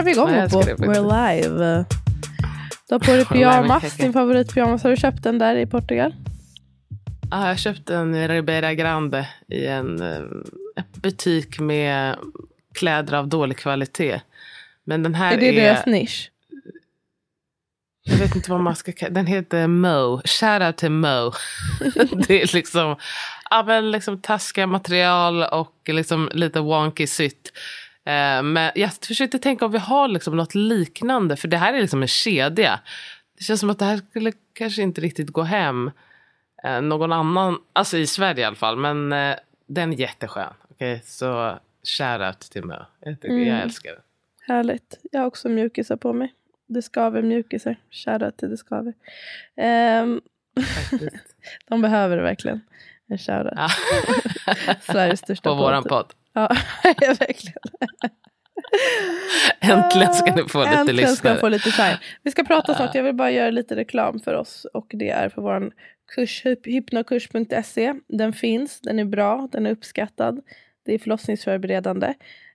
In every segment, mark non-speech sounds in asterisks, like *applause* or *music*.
Kör vi igång på. We're live. Du har på dig pyjamas, din favoritpyjamas. Har du köpt den där i Portugal? Ja, jag köpte en i Ribeira Grande i en eh, butik med kläder av dålig kvalitet. Men den här Är det är, deras nisch? jag vet inte vad man ska kalla den heter Mo. Shoutout till Mo. *laughs* det är liksom, ja, men liksom taskiga material och liksom lite wonky sytt. Eh, men jag försökte tänka om vi har liksom något liknande, för det här är liksom en kedja. Det känns som att det här skulle kanske inte riktigt gå hem eh, någon annan, alltså i Sverige i alla fall, men eh, den är jätteskön. Okay? Så shoutout till Mo. Jag, tycker, Mm. jag älskar den. Härligt. Jag har också mjukisar på mig. Det skaver mjukisar. Shoutout till det skaver. Faktiskt. *laughs* de behöver det verkligen. En shoutout. *laughs* Sveriges största På våran podd. *laughs* Ja, verkligen. Äntligen ska ni få lite Äntligen ska lyssnare. jag få lite shine. Vi ska prata snart. Jag vill bara göra lite reklam för oss. Och det är för vår kurs, hyp- hypnokurs.se. Den finns, den är bra, den är uppskattad. Det är förlossningsförberedande.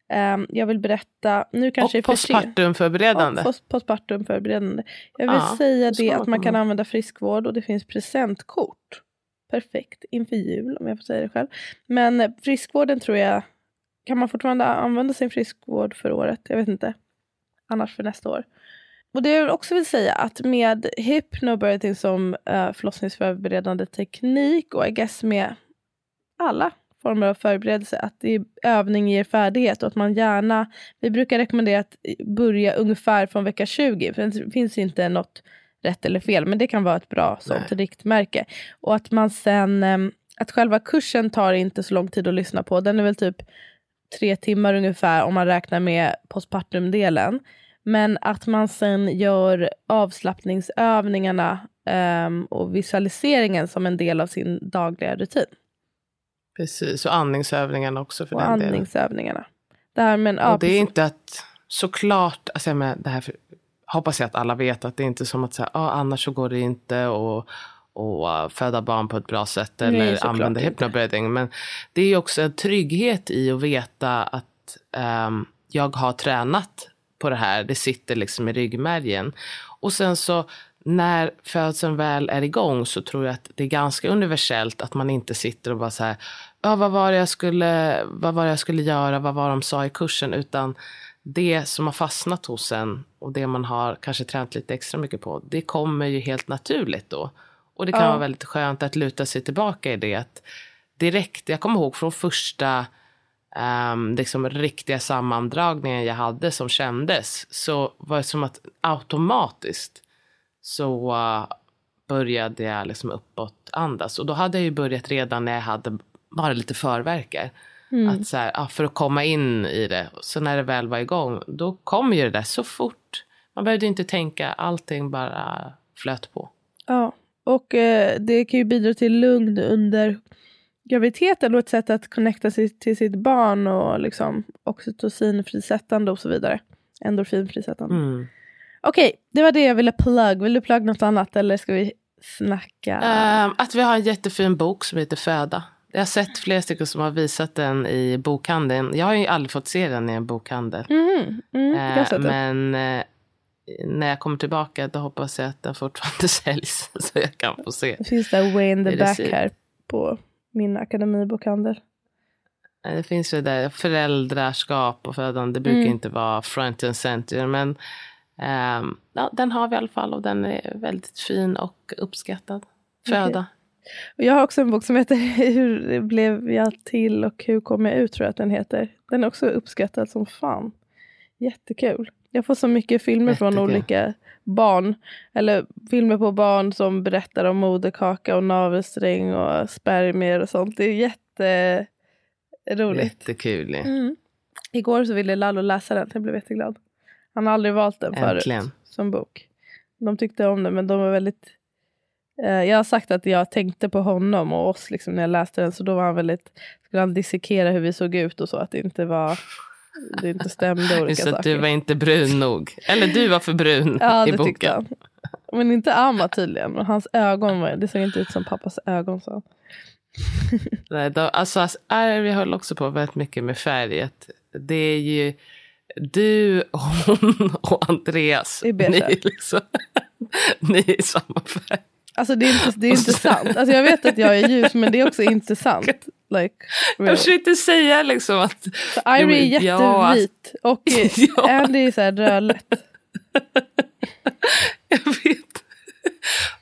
Ehm, jag vill berätta, nu kanske Och postpartumförberedande. Ja, post- postpartum förberedande. Jag vill Ja, säga ska det att man kan använda friskvård och det finns presentkort. Perfekt inför jul om jag får säga det själv. Men eh, friskvården tror jag, kan man fortfarande använda sin friskvård för året? Jag vet inte. Annars för nästa år. Och det jag också vill säga att med hypnobirthing som uh, förlossningsförberedande teknik och I guess med alla former av förberedelse att det är övning ger färdighet och att man gärna, vi brukar rekommendera att börja ungefär från vecka 20 för det finns inte något rätt eller fel men det kan vara ett bra sånt riktmärke. Och att man sen, em, att själva kursen tar inte så lång tid att lyssna på, den är väl typ tre timmar ungefär om man räknar med postpartum-delen. Men att man sen gör avslappningsövningarna em, och visualiseringen som en del av sin dagliga rutin. Precis, och andningsövningarna också för och den delen. andningsövningarna. Det här med en, ja, Och det är inte att, såklart, alltså jag menar, det här för, hoppas jag att alla vet att det är inte som att säga, ah, annars så går det inte och, och uh, föda barn på ett bra sätt eller Nej, använda hypnobirthing. Men det är också en trygghet i att veta att ehm, jag har tränat på det här. Det sitter liksom i ryggmärgen. Och sen så när födseln väl är igång så tror jag att det är ganska universellt att man inte sitter och bara så här, ja, vad var det jag skulle, vad var jag skulle göra, vad var de sa i kursen, utan det som har fastnat hos en och det man har kanske tränat lite extra mycket på, det kommer ju helt naturligt då. Och det kan Ja. vara väldigt skönt att luta sig tillbaka i det. Att direkt, jag kommer ihåg från första um, liksom riktiga sammandragningen jag hade som kändes, så var det som att automatiskt så uh, började jag liksom uppåt andas. Och då hade jag ju börjat redan när jag hade bara lite förverkar. Att så här, ja, för att komma in i det. Så när det väl var igång, då kom ju det där så fort. Man behövde inte tänka, allting bara flöt på. Ja, och eh, det kan ju bidra till lugn under graviditeten och ett sätt att connecta sig till sitt barn och liksom oxytocinfrisättande och så vidare. Endorfinfrisättande. Mm. Okej, det var det jag ville plugg. Vill du plugga något annat eller ska vi snacka? Ehm, att vi har en jättefin bok som heter Föda. Jag har sett flera stycken som har visat den i bokhandeln. Jag har ju aldrig fått se den i en bokhandel. Mm, jag har sett det. men eh, när jag kommer tillbaka då hoppas jag att den fortfarande *laughs* säljs. Så jag kan få se. Det finns där way in the det back här på min akademibokhandel. Det finns ju där föräldraskap och födande. Det brukar Mm. inte vara front and center. Men ehm, ja, den har vi i alla fall och den är väldigt fin och uppskattad. Föda. Och jag har också en bok som heter *laughs* Hur blev jag till och hur kom jag ut tror jag att den heter. Den är också uppskattad som fan. Jättekul. Jag får så mycket filmer från Jättekul. olika barn. Eller filmer på barn som berättar om moderkaka och navelsträng och spermier och sånt. Det är jätteroligt. Jättekul. Mm. Igår så ville Lalo läsa den. Jag blev jätteglad. Han har aldrig valt den förut Äntligen. som bok. De tyckte om den men de var väldigt... Eh, jag har sagt att jag tänkte på honom och oss liksom, när jag läste den så då var han väldigt... Skulle han dissekera hur vi såg ut och så att det inte var... Det inte stämde olika att saker. du var inte brun nog. Eller du var för brun ja i det tyckte boken. han. Men inte Amma tydligen. Och hans ögon var, det såg inte ut som pappas ögon. Så. *laughs* Nej, de, alltså, alltså, Ivy höll också på väldigt mycket med färget. Det är ju du, hon och Andreas. Beige. Ni liksom, *laughs* ni är i samma färg. Alltså det är inte, det är inte sant. Alltså jag vet att jag är ljus men det är också inte sant. Like, Jag really. försökte säga liksom att... Så Irie är Ja, alltså- jättevit och *laughs* Ja. Andy är så här rödlätt. *laughs* Jag vet.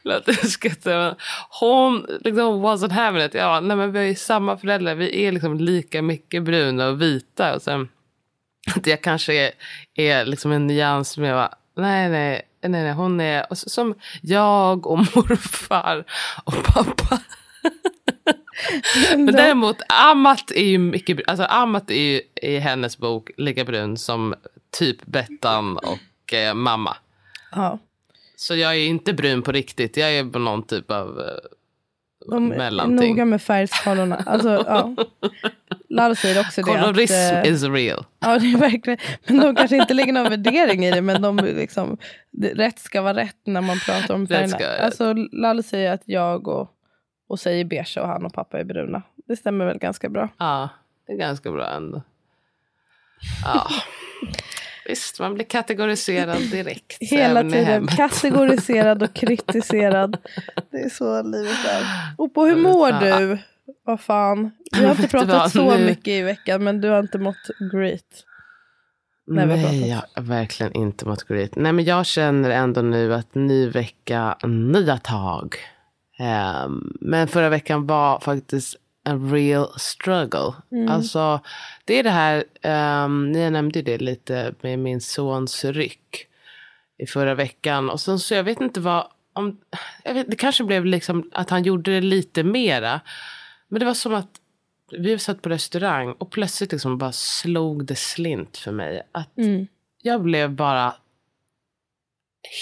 Låt det skratta. men Hon liksom wasn't having it. Ja, nej, men vi är ju samma föräldrar. Vi är liksom lika mycket bruna och vita. Och sen att jag kanske är, är liksom en nyans med va, nej, nej, nej, nej, hon är som jag och *laughs* morfar och pappa. Men däremot Amat är ju mycket, alltså Amat är ju i hennes bok lika brun som typ Bettan och eh, mamma. Ja. Så jag är inte brun på riktigt. Jag är på någon typ av eh, De är mellanting. noga med färgskalorna. Alltså, ja. Lalo säger också det. Kolorism att, eh, is real. Ja, det är verkligen. Men de kanske inte lägger någon värdering i det. Men de liksom, rätt ska vara rätt när man pratar om färgerna. Alltså, Lalo säger att jag och, och säger beige och han och pappa är bruna. Det stämmer väl ganska bra. Ja, det är ganska bra ändå. Ja. Visst, man blir kategoriserad direkt. *laughs* Hela tiden kategoriserad och *laughs* kritiserad. Det är så livet är. Och på hur mår du? Vad fan. Vi har inte *laughs* pratat så mycket i veckan men du har inte mått great. Nej. Nej, jag har verkligen inte mått great. Nej, men jag känner ändå nu att ny vecka, nya tag. Ehm, men förra veckan var faktiskt en real struggle. Mm. Alltså, det är det här, um, ni nämnde det lite med min sons ryck i förra veckan. Och sen så jag vet inte vad, om, vet, det kanske blev liksom att han gjorde det lite mera. Men det var som att vi satt på restaurang och plötsligt liksom bara slog det slint för mig. Att Mm. jag blev bara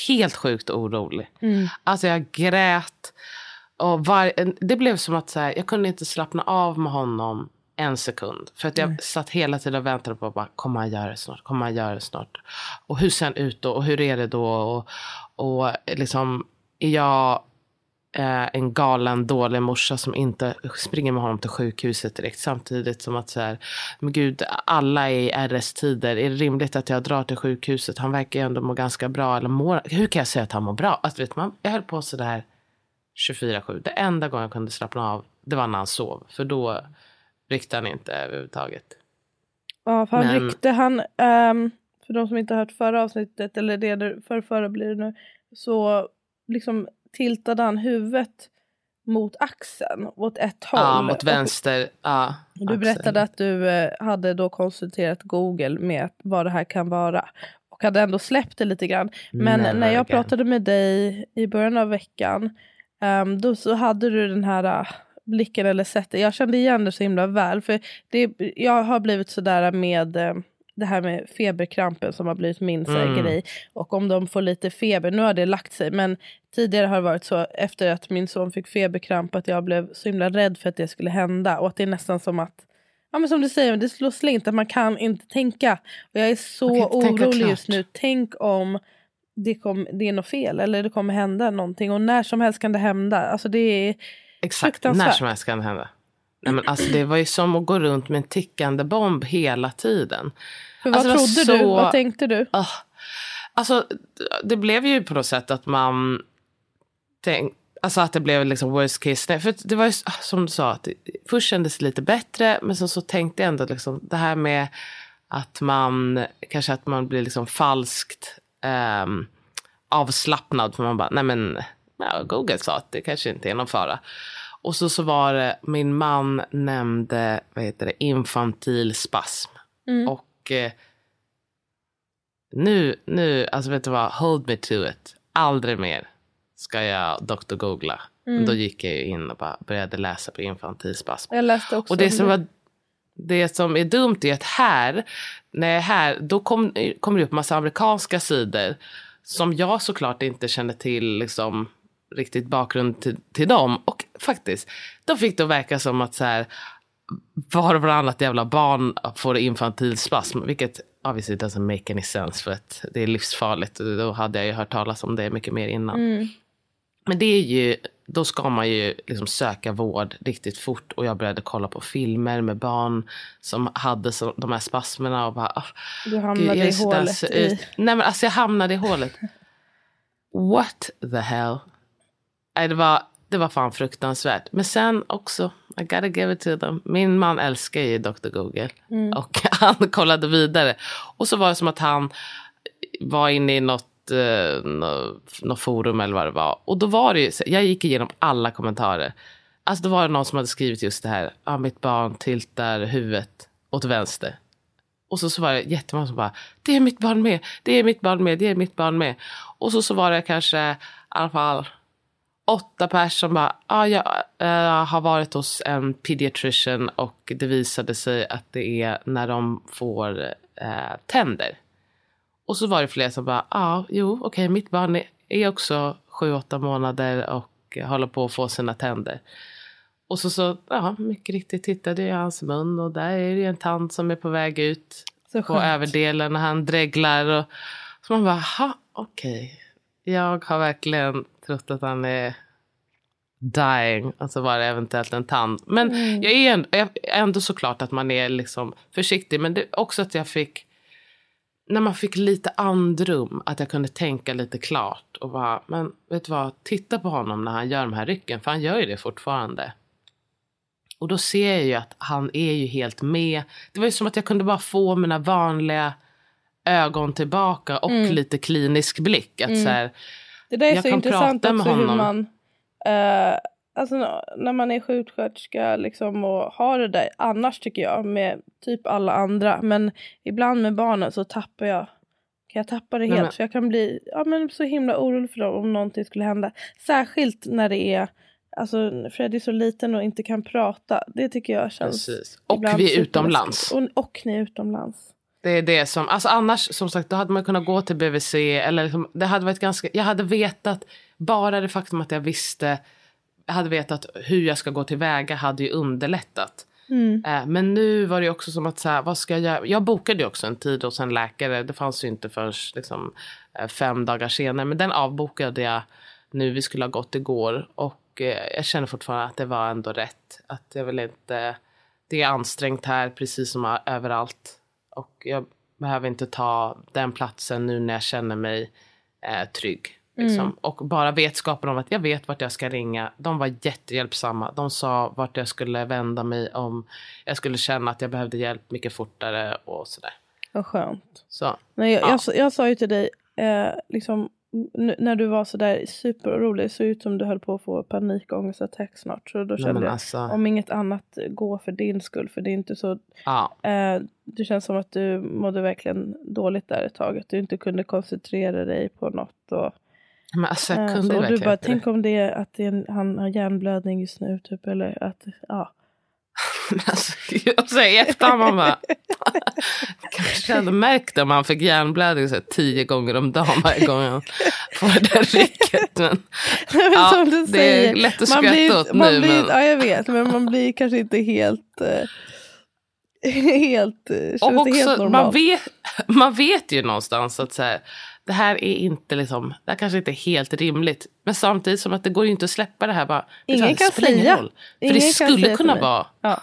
helt sjukt orolig. Mm. Alltså jag grät. Och var, det blev som att så här, jag kunde inte slappna av med honom en sekund. För att jag satt hela tiden och väntade på bara, kommer han göra det snart? Kommer han göra det snart? Och hur ser han ut då? Och hur är det då? Och, och liksom, är jag eh, en galen dålig morsa som inte springer med honom till sjukhuset direkt samtidigt som att så här, men gud, alla är i RS-tider. Är det rimligt att jag drar till sjukhuset? Han verkar ju ändå må ganska bra. Eller mår, hur kan jag säga att han mår bra? Alltså, vet man, jag höll på så där 24-7. Det enda gången jag kunde slappna av, det var när han sov. För då ryckte han inte överhuvudtaget. Ja, för han Men- ryckte han, ehm, för de som inte har hört förra avsnittet, eller det för förra blir det nu, så liksom tiltade han huvudet mot axeln åt ett håll. Ja, mot vänster. Ja, Du axeln. berättade att du eh, hade då konsulterat Google med vad det här kan vara. Och hade ändå släppt det lite grann. Men Never när jag pratade med dig i början av veckan. Ehm, då så hade du den här ah, blicken eller sättet. Jag kände igen det så himla väl. För det, jag har blivit sådär med eh, det här med feberkrampen som har blivit min Mm. grej. Och om de får lite feber, nu har det lagt sig. Men tidigare har det varit så efter att min son fick feberkramp att jag blev så himla rädd för att det skulle hända. Och att det är nästan som att Ja men som du säger, det slår slint att man kan inte tänka. Och jag är så orolig just nu. Tänk om det, kom, det är något fel eller det kommer hända någonting. Och när som helst kan det hända. Alltså det är Exakt, när som helst kan det hända. Nej, men alltså, det var ju som att gå runt med en tickande bomb hela tiden. För vad Alltså, var trodde du? så- Vad tänkte du? Ah. Alltså, det blev ju på något sätt att man tänk, Alltså att det blev liksom worst case. För det var ju som du sa, att det, först kändes det lite bättre. Men sen så tänkte jag ändå liksom det här med att man kanske att man blir liksom falskt eh, avslappnad. För man bara, nej men ja, Google sa att det kanske inte är någon fara. Och så, så var det, min man nämnde vad heter det, infantil spasm. Mm. Och eh, nu, nu, alltså vet du vad, hold me to it. Aldrig mer ska jag doktor-googla. Mm. Då gick jag in och bara började läsa på infantil spasm. Jag läste också och det som, var, det som är dumt är att här, när här, då kom, kommer det upp massa amerikanska sidor som jag såklart inte känner till liksom, riktigt bakgrund till, till dem. Och faktiskt, de fick det att verka som att så här, var och varannat jävla barn får infantil spasm, vilket obviously doesn't make any sense för att det är livsfarligt. Då hade jag ju hört talas om det mycket mer innan. Mm. Men det är ju, då ska man ju liksom söka vård riktigt fort. Och jag började kolla på filmer med barn som hade så, de här spasmerna. Och bara, oh, du hamnade gud, i hålet. I... Nej men alltså jag hamnade i hålet. What the hell? Nej, det, var, det var fan fruktansvärt. Men sen också, I gotta give it to them. Min man älskar ju Dr. Google. Mm. Och *laughs* han kollade vidare. Och så var det som att han var inne i något eh, något forum eller vad det var. Och då var det ju, jag gick igenom alla kommentarer. Alltså då var det någon som hade skrivit just det här, ah, mitt barn tiltar huvudet åt vänster. Och så, så var det jättemånga som bara, det är mitt barn med, det är mitt barn med, det är mitt barn med. Och så, så var det kanske i alla fall åtta personer som bara, ah, jag äh, har varit hos en pediatrician och det visade sig att det är när de får äh, tänder. Och så var det fler som bara, ja, ah, jo, okej, okay, mitt barn är också sju, åtta månader och håller på att få sina tänder. Och så, så ja, mycket riktigt tittade jag i hans mun och där är det en tand som är på väg ut på överdelen och han dreglar. Och, så man bara, ha, okej. Okay. Jag har verkligen trott att han är dying, alltså var det eventuellt en tand. Men mm. jag är ändå, jag ändå såklart att man är liksom försiktig. Men det också att jag fick när man fick lite andrum, att jag kunde tänka lite klart och bara, men vet du vad, titta på honom när han gör de här rycken, för han gör ju det fortfarande. Och då ser jag ju att han är ju helt med. Det var ju som att jag kunde bara få mina vanliga ögon tillbaka och mm. lite klinisk blick. Att mm. så här, det där är jag så intressant också hur man uh, alltså, när man är sjuksköterska liksom, och har det där annars tycker jag med typ alla andra. Men ibland med barnen så tappar jag kan jag tappa det helt. Nej, för jag kan bli ja, men så himla orolig för dem om någonting skulle hända. Särskilt när det är Alltså Freddy är så liten och inte kan prata. Det tycker jag känns... Precis. Och vi är utomlands. Och, och ni är utomlands. Det är det som, alltså annars som sagt då hade man kunnat gå till BVC eller liksom, det hade varit ganska, jag hade vetat, bara det faktum att jag visste hade vetat hur jag ska gå tillväga hade ju underlättat. Mm. Eh, men nu var det också som att så här, vad ska jag Jag bokade ju också en tid hos en läkare. Det fanns ju inte förrän liksom, eh, fem dagar senare. Men den avbokade jag nu. Vi skulle ha gått igår. Och eh, jag känner fortfarande att det var ändå rätt. Att jag vill inte... Det är ansträngt här precis som överallt. Och jag behöver inte ta den platsen nu när jag känner mig eh, trygg. Liksom. Mm. Och bara vetskapen om att jag vet vart jag ska ringa. De var jättehjälpsamma. De sa vart jag skulle vända mig om jag skulle känna att jag behövde hjälp mycket fortare och sådär. Vad skönt. Så, Nej, jag, ja. jag, jag, sa ju till dig, eh, liksom, när du var sådär superorolig, det såg ut som du höll på att få panikångestattack snart. Så då kände jag, alltså... om inget annat, gå för din skull. För det är inte så... Ja. Eh, det känns som att du mådde verkligen dåligt där ett tag. Att du inte kunde koncentrera dig på något. Och, men alltså, jag kunde så, och du bara, tänk om det är att det är han har hjärnblödning just nu, typ, eller att, ja. *laughs* alltså, alltså, i efterhand man bara, *laughs* kanske hade märkt om han fick hjärnblödning så tio gånger om dagen varje gång han får det rycket. Men, *laughs* men ja, det säger, är lätt att skratta åt nu. Blir, men... Ja, jag vet, men man blir kanske inte helt... Uh, helt, och också, helt normalt. Man vet, man vet ju någonstans att så här, det här är inte liksom, det här kanske inte är helt rimligt. Men samtidigt som att det går ju inte att släppa det här bara. Ingen det kan. Roll, för det skulle kunna vara. Ja.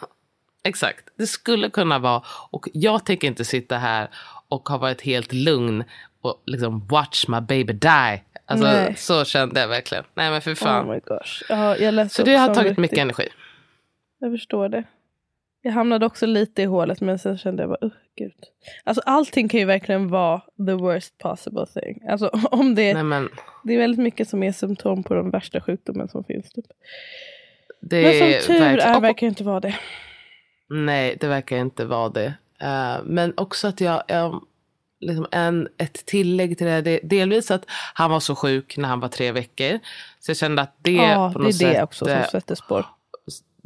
Exakt, det skulle kunna vara. Och jag tänker inte sitta här och ha varit helt lugn och liksom watch my baby die. Alltså, Nej. så kände jag verkligen. Nej men för fan. Oh my gosh. Ja, jag så det har tagit riktigt- mycket energi. Jag förstår det. Jag hamnade också lite i hålet men sen kände jag bara, uh, gud. Alltså allting kan ju verkligen vara the worst possible thing. Alltså *laughs* om det, Nej men det är väldigt mycket som är symptom på de värsta sjukdomen som finns. Typ. det Men är som tur verkligen- är verkar det inte vara det. Nej, det verkar inte vara det. Eh, men också att jag, jag liksom en, ett tillägg till det, här, det. Delvis att han var så sjuk när han var tre veckor. Så jag kände att det Ja, på det är något det sätt, också som eh, sätter spår.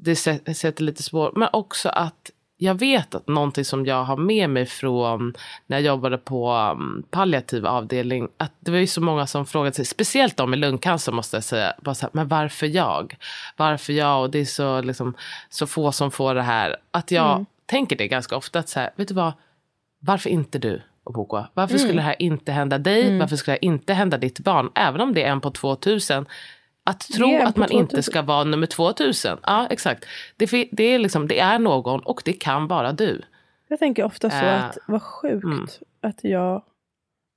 Det sä- sätter lite spår. Men också att jag vet att någonting som jag har med mig från när jag jobbade på um, palliativ avdelning. Att det var ju så många som frågade sig, speciellt de med lungcancer måste jag säga. Bara så här, men varför jag? Varför jag? Och det är så, liksom, så få som får det här. Att jag Mm. tänker det ganska ofta. Att så här, vet du vad? Varför inte du? Opoku? Varför Mm. skulle det här inte hända dig? Varför skulle det här inte hända ditt barn? Även om det är en på 2000. Att tro är att man 2000. inte ska vara nummer 2000. Ja, exakt. Det, det, är liksom, det är någon och det kan vara du. Jag tänker ofta så Äh, att vad sjukt mm. att jag,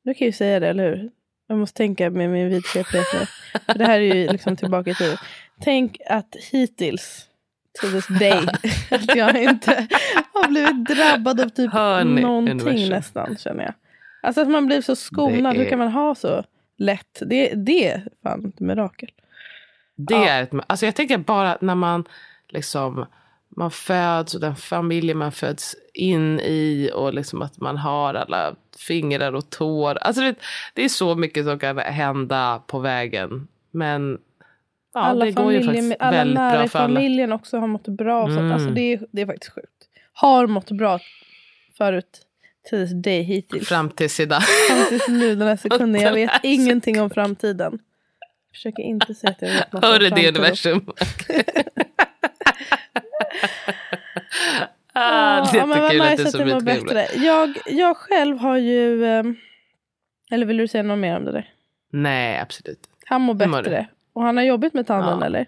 nu kan jag ju säga det, eller hur? Jag måste tänka med min. För det här är ju liksom tillbaka tiden. Tänk att hittills, to this day, att jag inte har blivit drabbad av typ Hör ni, någonting universum? nästan känner jag. Alltså att man blir så skonad, Det hur är- kan man ha så lätt? Det, det är fan ett mirakel. Det Ja. är ett, alltså jag tänker bara när man liksom man föds och den familj man föds in i och liksom att man har alla fingrar och tår. Alltså det, det är så mycket som kan hända på vägen. Men ja, alla det går ju faktiskt alla väldigt bra för alla. familjen också har mått bra. Och sånt. Mm. Alltså det, är, det är faktiskt sjukt. Har mått bra förut till this day hittills. Fram tills idag. Fram tills nu den här sekunden. Jag *laughs* vet ingenting om framtiden. Försöker inte säga att jag vet något om Hör det framtiden. universum? *laughs* ah, det är Ja, men vad nice du att det trevlig. bättre. Jag, jag själv har ju... ehm, Eller vill du säga något mer om det där? Nej, absolut. Han mår bättre. Och han har jobbigt med tanden Ja. eller? Ja,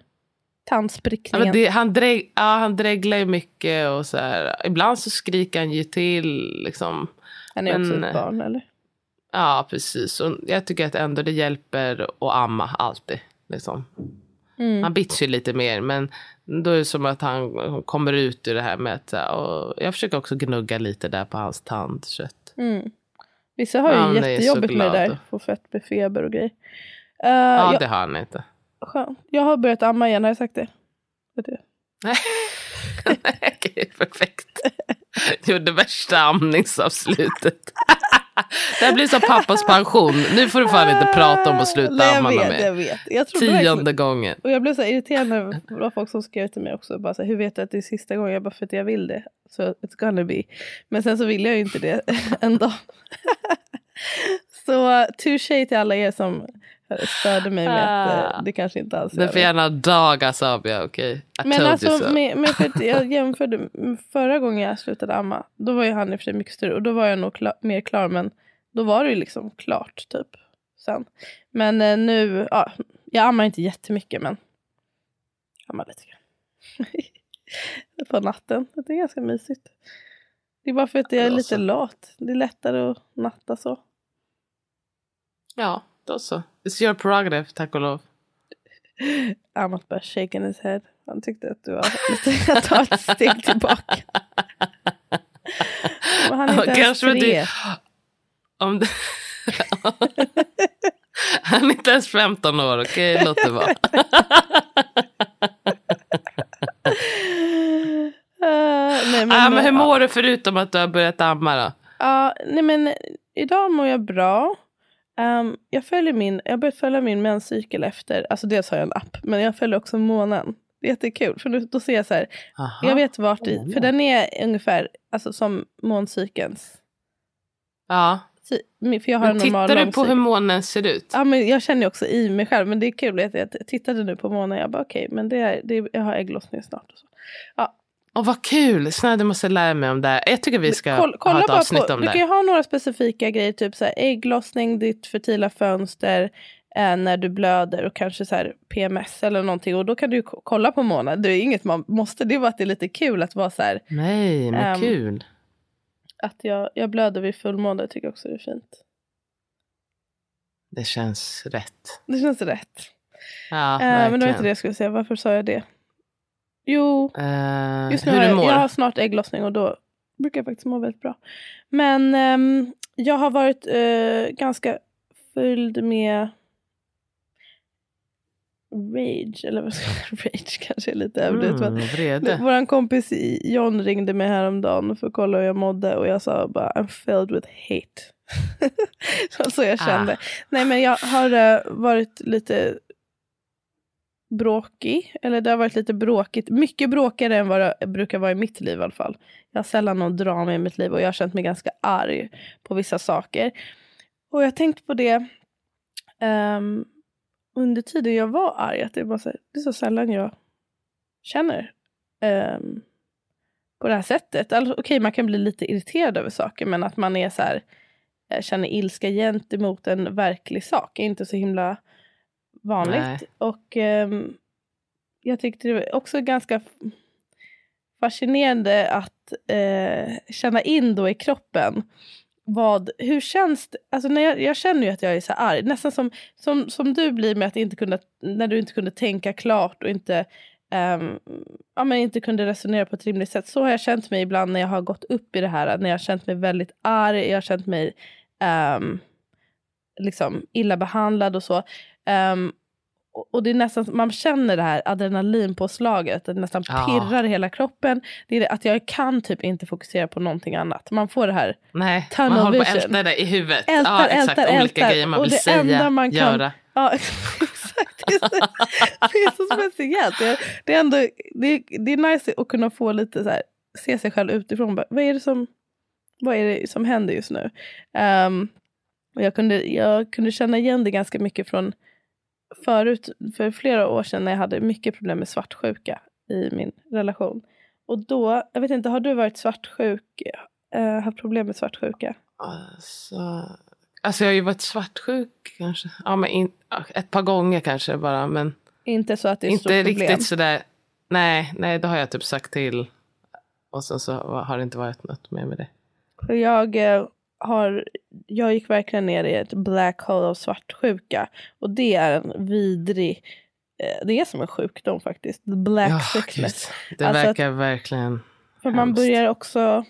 Tandsprickningen. men det, han, dräg, ja, han dreglar ju mycket och så här. Ibland så skriker han ju till. Liksom. han är också men- ett barn eller? Ja, precis. Och jag tycker att ändå det hjälper att amma alltid. Liksom. Mm. Han bits ju lite mer, men då är det som att han kommer ut ur det här med att... Och jag försöker också gnugga lite där på hans tandkött. Mm. Vissa har ju Han så jättejobbigt med det där. Få fett med feber och grejer. Uh, Ja, jag, det har han inte. skönt. jag har börjat amma igen, har jag sagt det? *laughs* Du? Nej, perfekt. Gjorde värsta amningsavslutet. Det här blir som pappas pension. Nu får du fan inte prata om att sluta Nej, amma med mig. jag vet. Jag verkligen- Tionde gången. Och jag blev så irriterad när det var folk som skrev till mig också. Bara så här, Hur vet du att det är sista gången? Jag bara för att jag vill det. Så it's gonna be. Men sen så vill jag ju inte det *laughs* ändå. *laughs* så touché till alla er som störde mig med att eh, det kanske inte alls är får det. gärna dagas av, ja okej. I Men alltså, so. med, med för att jag *laughs* jämförde förra gången jag slutade amma. Då var ju han i och för sig mycket större och då var jag nog kla- mer klar. Men då var det ju liksom klart typ. Sen. Men eh, nu, ja, jag ammar inte jättemycket men jag ammar lite grann. *laughs* På natten. Det är ganska mysigt. Det är bara för att jag är lite lat. Det är lättare att natta så. Ja, då så. It's your prerogative, tack och lov. *laughs* Amat bara shaking his head. Han tyckte att du var lite *laughs* att ta ett steg tillbaka. *laughs* Men han är inte ens tre. Om det... Han är inte ens 15 år, okej? Låt det vara. Uh, nej, men, ah, men hur mår du förutom att du har börjat amma då? Ja, nej men idag mår jag bra. Ehm, jag följer min, jag börjat följa min menscykel efter, alltså dels har jag en app, men jag följer också månen. Det är jättekul, för då, då ser jag så här, Aha. jag vet vart i, för den är ungefär alltså, som måncykelns. Ja. För jag har Men en normal tittar du på hur månen ser ut? Ja, men jag känner också i mig själv, men det är kul. att Jag tittade nu på månen, jag bara okej, men det är, det är, jag har ägglossning snart. Och så. Åh, vad kul! Snälla, du måste lära mig om det här. Jag tycker vi ska Koll- ha ett avsnitt på, om Du det kan här. ju ha några specifika grejer, typ så här, ägglossning, ditt fertila fönster, eh, när du blöder och kanske så här PMS eller någonting. Och då kan du kolla på månaden. Det är inget man måste, det är bara att det är lite kul att vara så här, Nej, men Ehm, kul. att jag, jag blöder vid fullmåne, tycker jag också är fint. Det känns rätt. Det känns rätt. Ja, Eh, men det var inte det jag skulle säga. Varför sa jag det? Jo, Eh, just nu hur du jag, mår? jag har snart ägglossning och då brukar jag faktiskt må väldigt bra. Men ehm, jag har varit eh, ganska fylld med rage, eller vad ska jag *laughs* rage kanske är lite överdrivet. Mm, men. Vår kompis John ringde mig häromdagen för att kolla hur jag mådde och jag sa bara I'm filled with hate. *laughs* så, så jag kände. Ah. Nej men jag har eh, varit lite bråkig. Eller det har varit lite bråkigt. Mycket bråkigare än vad det brukar vara i mitt liv i alla fall. Jag har sällan någon drama i mitt liv och jag har känt mig ganska arg på vissa saker. Och jag har tänkt på det um, under tiden jag var arg. Att det, är bara så, det är så sällan jag känner um, på det här sättet. Alltså, Okej, man kan bli lite irriterad över saker men att man är så här, eh, känner ilska gentemot en verklig sak är inte så himla vanligt. Nej. Och um, jag tyckte det var också ganska fascinerande att uh, känna in då i kroppen vad, hur känns det? Alltså när jag, jag känner ju att jag är så här arg, nästan som, som, som du blir med att inte kunna, när du inte kunde tänka klart och inte, um, ja, men inte kunde resonera på ett rimligt sätt. Så har jag känt mig ibland när jag har gått upp i det här, när jag har känt mig väldigt arg, jag har känt mig um, liksom illa behandlad och så. Ehm, och- det är nästan, man känner det här adrenalinpåslaget, det nästan Ja. pirrar i hela kroppen. Det är det att jag kan typ inte fokusera på någonting annat. Man får det här Nej, man håller på att älta det i huvudet. Ältar, ja, exakt. ältar, Olika ältar. grejer man vill säga, enda man kan- göra. Ja, *laughs* exakt. Det är så, det är så speciellt. Det är, det, är ändå, det, är, det är nice att kunna få lite så här, se sig själv utifrån. Bara, vad är det som, vad är det som händer just nu? Ehm, och jag, kunde, jag kunde känna igen det ganska mycket från förut, för flera år sedan när jag hade mycket problem med svartsjuka i min relation. Och då, jag vet inte, har du varit svartsjuk, uh, haft problem med svartsjuka? Alltså, alltså jag har ju varit svartsjuk kanske. Ja, men in, ett par gånger kanske bara. Men Inte så att det är inte riktigt sådär. Nej, nej, det har jag typ sagt till. Och sen så har det inte varit något mer med det. För jag, eh, har, jag gick verkligen ner i ett black hole av svartsjuka. Och det är en vidrig, eh, det är som en sjukdom faktiskt. The black Ja, sickness. Det Alltså att- verkar verkligen... För man hemskt. börjar också,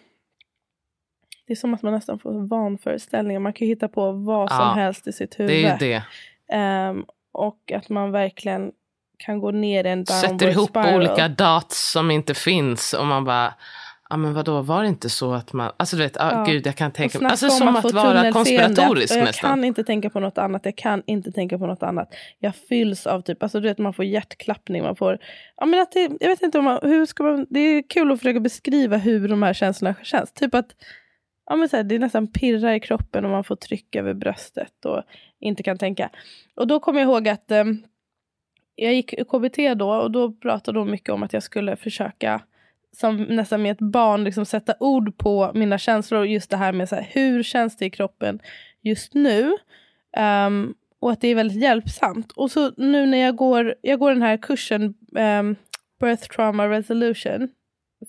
det är som att man nästan får vanföreställningar. Man kan hitta på vad som Ja, helst i sitt huvud. Det är det. Ehm, och att man verkligen kan gå ner i en downward Sätter ihop spiral. olika dots som inte finns. Och man bara... Ja men vadå, var det inte så att man... Alltså du vet, ah, Ja. gud jag kan tänka snacka Alltså om som att vara konspiratorisk Jag nästan. kan inte tänka på något annat. Jag kan inte tänka på något annat. Jag fylls av typ, alltså du vet man får hjärtklappning. Man får, ja men att det, jag vet inte om man, hur ska man, det är kul att försöka beskriva hur de här känslorna känns. Typ att, ja men så här, det nästan pirrar i kroppen och man får tryck över bröstet och inte kan tänka. Och då kommer jag ihåg att eh, jag gick KBT då och då pratade de mycket om att jag skulle försöka som nästan med ett barn liksom sätta ord på mina känslor. Och just det här med så här, hur känns det i kroppen just nu. Ehm, och att det är väldigt hjälpsamt. Och så nu när jag går, jag går den här kursen um, Birth Trauma Resolution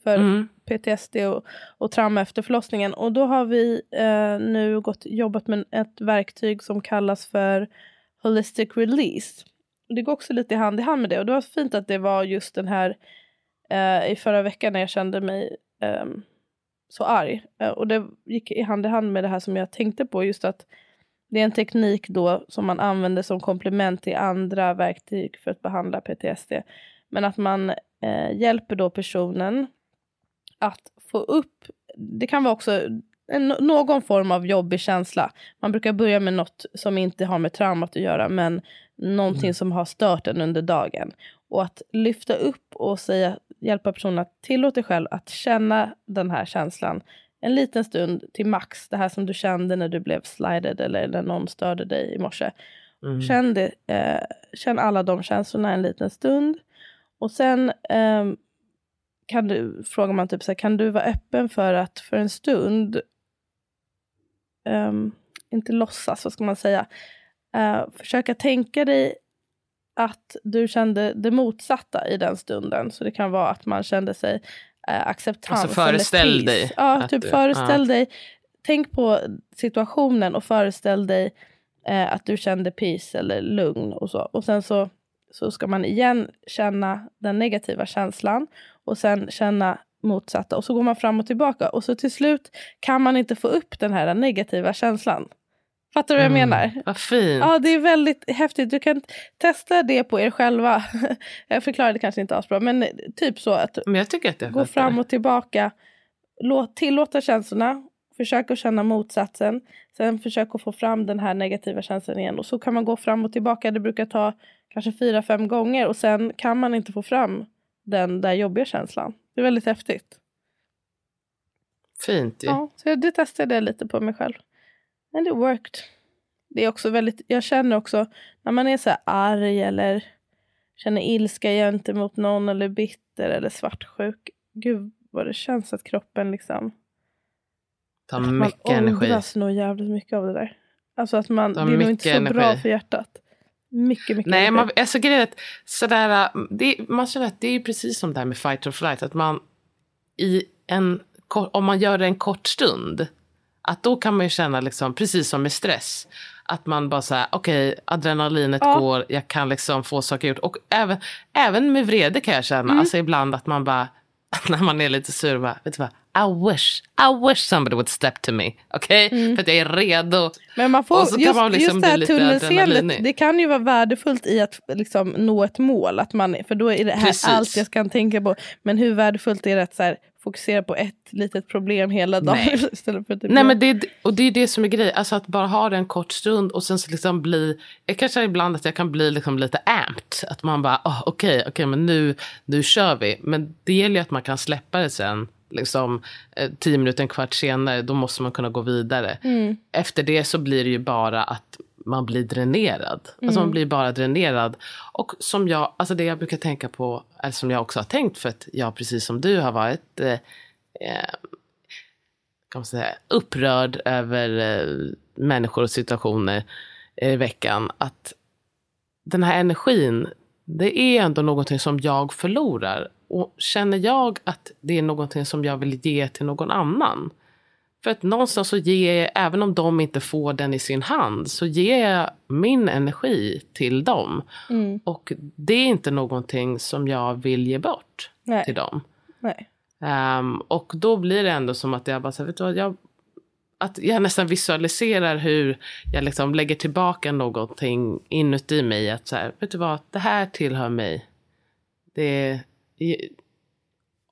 för Mm. PTSD och, och trauma efter förlossningen. Och då har vi eh, nu gått, jobbat med ett verktyg som kallas för Holistic Release. Det går också lite hand i hand med det. Och det var fint att det var just den här eh, i förra veckan när jag kände mig eh, så arg. Eh, och det gick i hand i hand med det här som jag tänkte på. Just att det är en teknik då som man använder som komplement till andra verktyg för att behandla PTSD. Men att man eh, hjälper då personen att få upp, det kan vara också en, någon form av jobbig känsla. Man brukar börja med något som inte har med traumat att göra men någonting som har stört en under dagen. Och att lyfta upp och säga, hjälpa personen att tillåta dig själv att känna den här känslan en liten stund till max. Det här som du kände när du blev slided eller när någon störde dig i morse. Mm. Känn, det, eh, känn alla de känslorna en liten stund. Och sen ehm, kan du, frågar man typ så här, kan du vara öppen för att för en stund, ehm, inte låtsas, vad ska man säga, eh, försöka tänka dig att du kände det motsatta i den stunden. Så det kan vara att man kände sig eh, acceptans Alltså, föreställ eller dig Ja, typ du- föreställ ja. dig. Tänk på situationen och föreställ dig eh, att du kände peace eller lugn och så. Och sen så, så ska man igen känna den negativa känslan och sen känna motsatta och så går man fram och tillbaka och så till slut kan man inte få upp den här negativa känslan. Fattar du vad jag Mm, menar? Vad fint. Ja, det är väldigt häftigt. Du kan testa det på er själva. *laughs* jag förklarade kanske inte asbra, men typ så att Men jag tycker att jag gå fattar fram och tillbaka. Låt, tillåta känslorna. Försök att känna motsatsen. Sen försök att få fram den här negativa känslan igen. Och så kan man gå fram och tillbaka. Det brukar ta kanske fyra, fem gånger. Och sen kan man inte få fram den där jobbiga känslan. Det är väldigt häftigt. Fint ju. Ja, så det testade jag lite på mig själv. And it worked. Det är också väldigt, jag känner också när man är så här arg eller känner ilska gentemot någon eller bitter eller svartsjuk. Gud vad det känns att kroppen liksom. Tar mycket man energi. åldras nog jävligt mycket av det där. Alltså att man, det är nog inte så bra energi. för hjärtat. Mycket, mycket Nej, man, alltså grejen är att sådär, äh, det, man känner att det är precis som det här med fight or flight. Att man i en, om man gör det en kort stund, att då kan man ju känna liksom, precis som med stress. Att man bara säger, okej, adrenalinet Ja. går, jag kan liksom få saker gjort. Och även, även med vrede kan jag känna, Mm. alltså ibland att man bara, *laughs* när man är lite sur, bara, vet du vad, I wish, I wish somebody would step to me. Okej, för att jag är redo. Men man får, Och så kan just, man liksom just det här tunnelseendet, det kan ju vara värdefullt i att liksom, nå ett mål. Att man, för då är det här Precis. allt jag kan tänka på. Men hur värdefullt är det att så här, fokusera på ett litet problem hela dagen? Nej. *laughs* Istället för typ Nej men det, och det är det som är grejen, alltså att bara ha det en kort stund och sen så liksom bli, jag kanske ibland att jag kan bli liksom lite amped. Att man bara, oh, okej, okej men nu, nu kör vi. Men det gäller ju att man kan släppa det sen. Liksom eh, tio minuter, en kvart senare, då måste man kunna gå vidare. Efter det så blir det ju bara att man blir dränerad. Alltså man blir bara dränerad. Och som jag, alltså det jag brukar tänka på, eller som jag också har tänkt för att jag precis som du har varit eh, eh, kan man säga, upprörd över eh, människor och situationer i veckan. Att den här energin, det är ändå någonting som jag förlorar. Och känner jag att det är någonting som jag vill ge till någon annan. För att någonstans så ger jag, även om de inte får den i sin hand, så ger jag min energi till dem. Mm. Och det är inte någonting som jag vill ge bort Nej. till dem. Ehm, och då blir det ändå som att jag bara, så här, vet du vad, jag, att jag nästan visualiserar hur jag liksom lägger tillbaka någonting inuti mig. Att så här, vet du vad, det här tillhör mig. Det,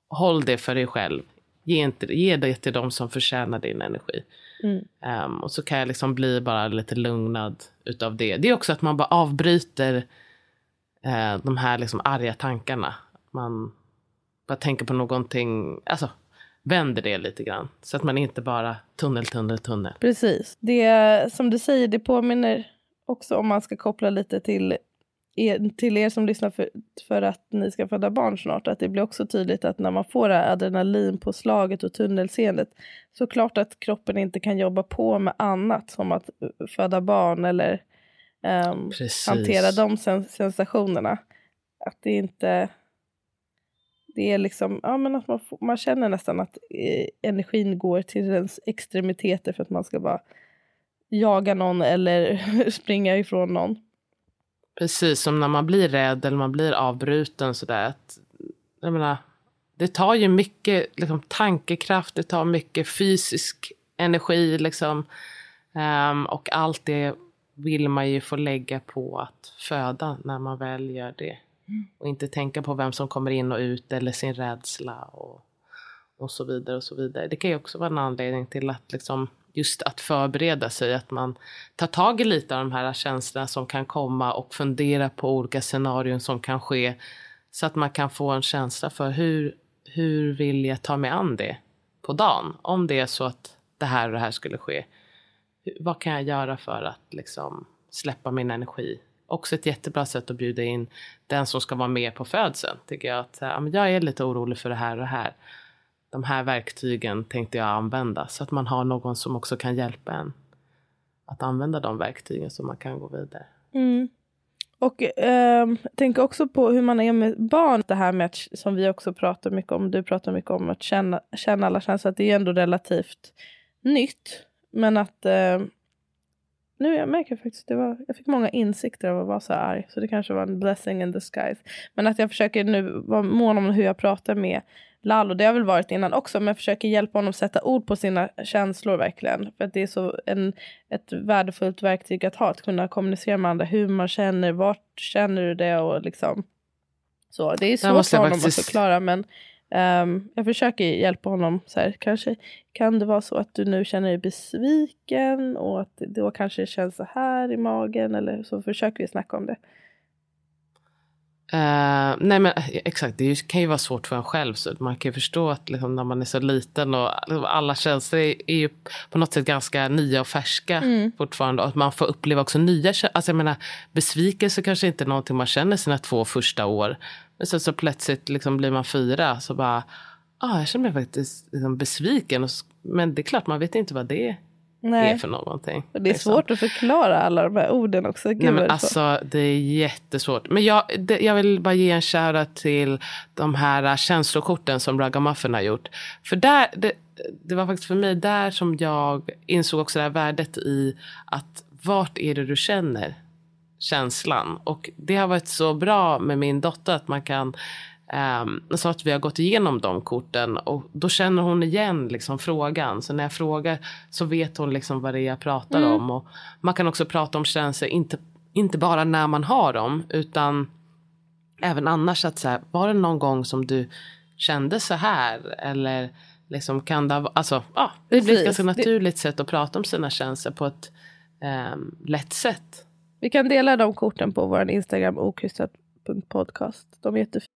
håll det för dig själv. Ge, inte, ge det till de som förtjänar din energi. Mm. Ehm, och så kan jag liksom bli bara lite lugnad utav det. Det är också att man bara avbryter eh, de här liksom arga tankarna. Man bara tänker på någonting, alltså vänder det lite grann. Så att man inte bara tunnel, tunnel, tunnel. Precis. Det som du säger, det påminner också om man ska koppla lite till er, till er som lyssnar för, för att ni ska föda barn snart. Att det blir också tydligt att när man får det här adrenalinpåslaget och tunnelseendet så klart att kroppen inte kan jobba på med annat som att uh, föda barn eller Precis. hantera de sen, sensationerna. Att det inte... Det är liksom, ja men att man, får, man känner nästan att eh, energin går till ens extremiteter för att man ska bara jaga någon eller *laughs* springa ifrån någon. Precis som när man blir rädd eller man blir avbruten sådär. Att, jag menar, det tar ju mycket liksom, tankekraft, det tar mycket fysisk energi liksom. Ehm, och allt det vill man ju få lägga på att föda när man väl gör det. Och inte tänka på vem som kommer in och ut eller sin rädsla och, och så vidare och så vidare. Det kan ju också vara en anledning till att liksom just att förbereda sig, att man tar tag i lite av de här känslorna som kan komma och fundera på olika scenarion som kan ske. Så att man kan få en känsla för hur, hur vill jag ta mig an det på dagen? Om det är så att det här och det här skulle ske. Vad kan jag göra för att liksom släppa min energi? Också ett jättebra sätt att bjuda in den som ska vara med på födseln. Tycker jag att ja, men jag är lite orolig för det här och det här. De här verktygen tänkte jag använda. Så att man har någon som också kan hjälpa en att använda de verktygen så man kan gå vidare. Mm. Och eh, tänk också på hur man är med barn. Det här med att, som vi också pratar mycket om, du pratar mycket om att känna, känna alla känslor. Att det är ändå relativt nytt. Men att eh, nu jag märker faktiskt att det var, jag fick många insikter av att vara så arg. Så det kanske var en blessing in disguise. Men att jag försöker nu vara mån om hur jag pratar med Lalo. Det har väl varit innan också. Men jag försöker hjälpa honom sätta ord på sina känslor verkligen. För att det är så en, ett värdefullt verktyg att ha. Att kunna kommunicera med andra hur man känner. Vart känner du det och liksom. Så det är svårt för honom faktiskt... att förklara. Men Um, jag försöker hjälpa honom. Så här, kanske kan det vara så att du nu känner dig besviken och att det då kanske känns så här i magen. Eller så försöker vi snacka om det. Uh, nej men exakt, det kan ju vara svårt för en själv. Så man kan ju förstå att liksom, när man är så liten och alla känslor är, är ju på något sätt ganska nya och färska mm. fortfarande. Och att man får uppleva också nya känslor. Alltså jag menar, besvikelse kanske inte är någonting man känner sina två första år. Men sen så plötsligt liksom blir man fyra så bara, ah, jag känner mig faktiskt liksom besviken. Men det är klart, man vet inte vad det Nej. är för någonting. Och det är liksom. svårt att förklara alla de här orden också. Nej, men alltså, det är jättesvårt. Men jag, det, jag vill bara ge en shoutout till de här känslokorten som Ragamuffin har gjort. För där, det, det var faktiskt för mig där som jag insåg också det här värdet i att vart är det du känner känslan. Och det har varit så bra med min dotter att man kan Um, så att vi har gått igenom de korten och då känner hon igen liksom frågan. Så när jag frågar så vet hon liksom vad det är jag pratar mm. om. Och man kan också prata om känslor, inte, inte bara när man har dem utan även annars. att så här, Var det någon gång som du kände så här? Eller liksom kan det alltså, ja, det blir ett ganska naturligt det... sätt att prata om sina känslor på ett um, lätt sätt. Vi kan dela de korten på vår Instagram okrystat.podcast. De är jättefina.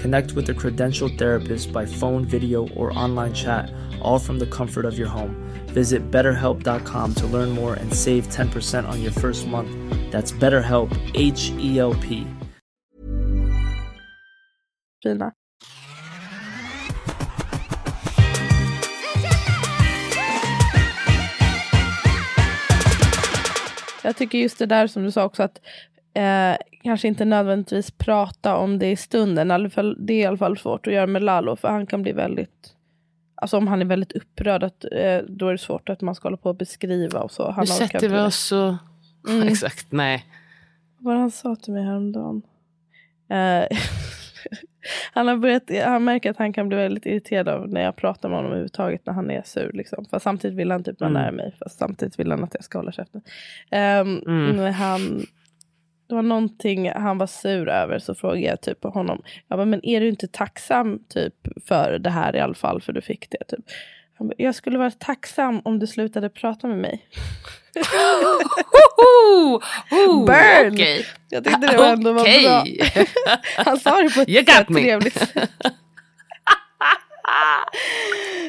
Connect with a credentialed therapist by phone, video, or online chat, all from the comfort of your home. Visit betterhelp.com to learn more and save 10% on your first month. That's BetterHelp, H E L P. Fina. Jag tycker just det där som du sa också att eh, kanske inte nödvändigtvis prata om det i stunden. Det är i alla fall svårt att göra med Lalo för han kan bli väldigt Alltså om han är väldigt upprörd, att, eh, då är det svårt att man ska hålla på och beskriva och så. Han nu sätter vi oss så... Mm. Exakt, nej. Vad han sa till mig häromdagen. Eh, *laughs* han, har börjat, han märker att han kan bli väldigt irriterad av när jag pratar med honom överhuvudtaget när han är sur. Liksom. Fast samtidigt vill han typ vara mm. nära mig. Fast samtidigt vill han att jag ska hålla käften. Um, mm. han, det var någonting han var sur över så frågade jag typ honom. Jag bara, men är du inte tacksam typ för det här i alla fall för du fick det? Typ. Han bara, jag skulle vara tacksam om du slutade prata med mig. *laughs* Burn! Okay. Jag tyckte det var ändå okay. var bra. *laughs* han sa det på ett sätt trevligt sätt.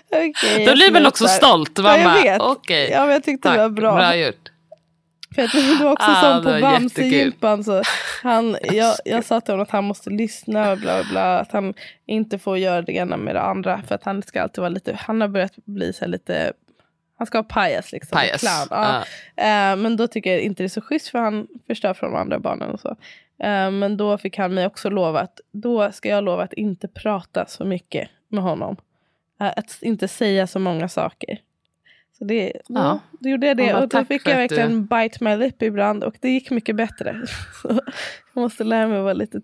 okay, Då blir man också stolt. Ja, jag vet. Okay. Ja, men jag tyckte Tack. det var bra. Bra gjort. För att det var också ah, som på Bamsegympan. Så han, *laughs* jag, jag sa till honom att han måste lyssna och bla bla. Att han inte får göra det ena med det andra. För att han ska alltid vara lite, han har börjat bli så lite, han ska vara pajas liksom. Pajas. Clown. Ja. Uh, men då tycker jag inte det är så schysst för han förstör för de andra barnen och så. Uh, men då fick han mig också lova att, då ska jag lova att inte prata så mycket med honom. Uh, att inte säga så många saker. Så det, ja. då gjorde jag det och då fick jag verkligen du... bite my lip ibland och det gick mycket bättre. *laughs* Så jag måste lära mig att vara lite,